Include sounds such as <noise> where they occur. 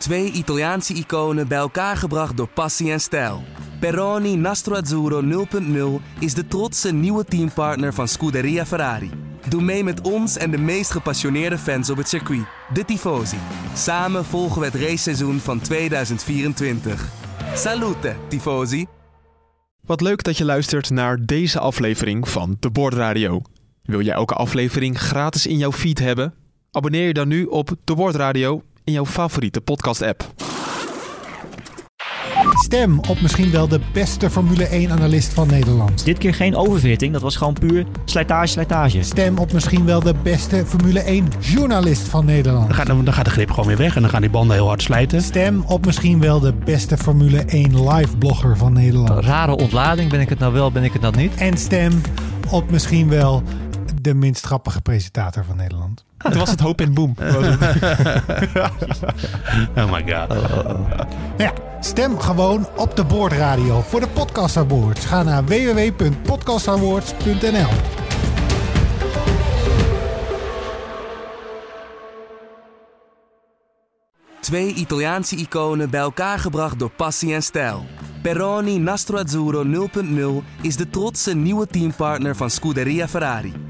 Twee Italiaanse iconen bij elkaar gebracht door passie en stijl. Peroni Nastro Azzurro 0.0 is de trotse nieuwe teampartner van Scuderia Ferrari. Doe mee met ons en de meest gepassioneerde fans op het circuit, de Tifosi. Samen volgen we het raceseizoen van 2024. Salute, Tifosi! Wat leuk dat je luistert naar deze aflevering van De Bordradio. Wil jij elke aflevering gratis in jouw feed hebben? Abonneer je dan nu op De Bordradio in jouw favoriete podcast-app. Stem op misschien wel de beste Formule 1-analyst van Nederland. Dit keer geen overfitting, dat was gewoon puur slijtage, slijtage. Stem op misschien wel de beste Formule 1-journalist van Nederland. Dan gaat, dan gaat de grip gewoon weer weg en dan gaan die banden heel hard slijten. Stem op misschien wel de beste Formule 1 live-blogger van Nederland. Rare ontlading, ben ik het nou wel, ben ik het nou niet? En stem op misschien wel de minst grappige presentator van Nederland. Toen was het hoop in boom. <laughs> Oh my god. Nou ja, stem gewoon op de Boordradio voor de Podcast Awards. Ga naar www.podcastawards.nl Twee Italiaanse iconen bij elkaar gebracht door passie en stijl. Peroni Nastro Azzurro 0.0 is de trotse nieuwe teampartner van Scuderia Ferrari.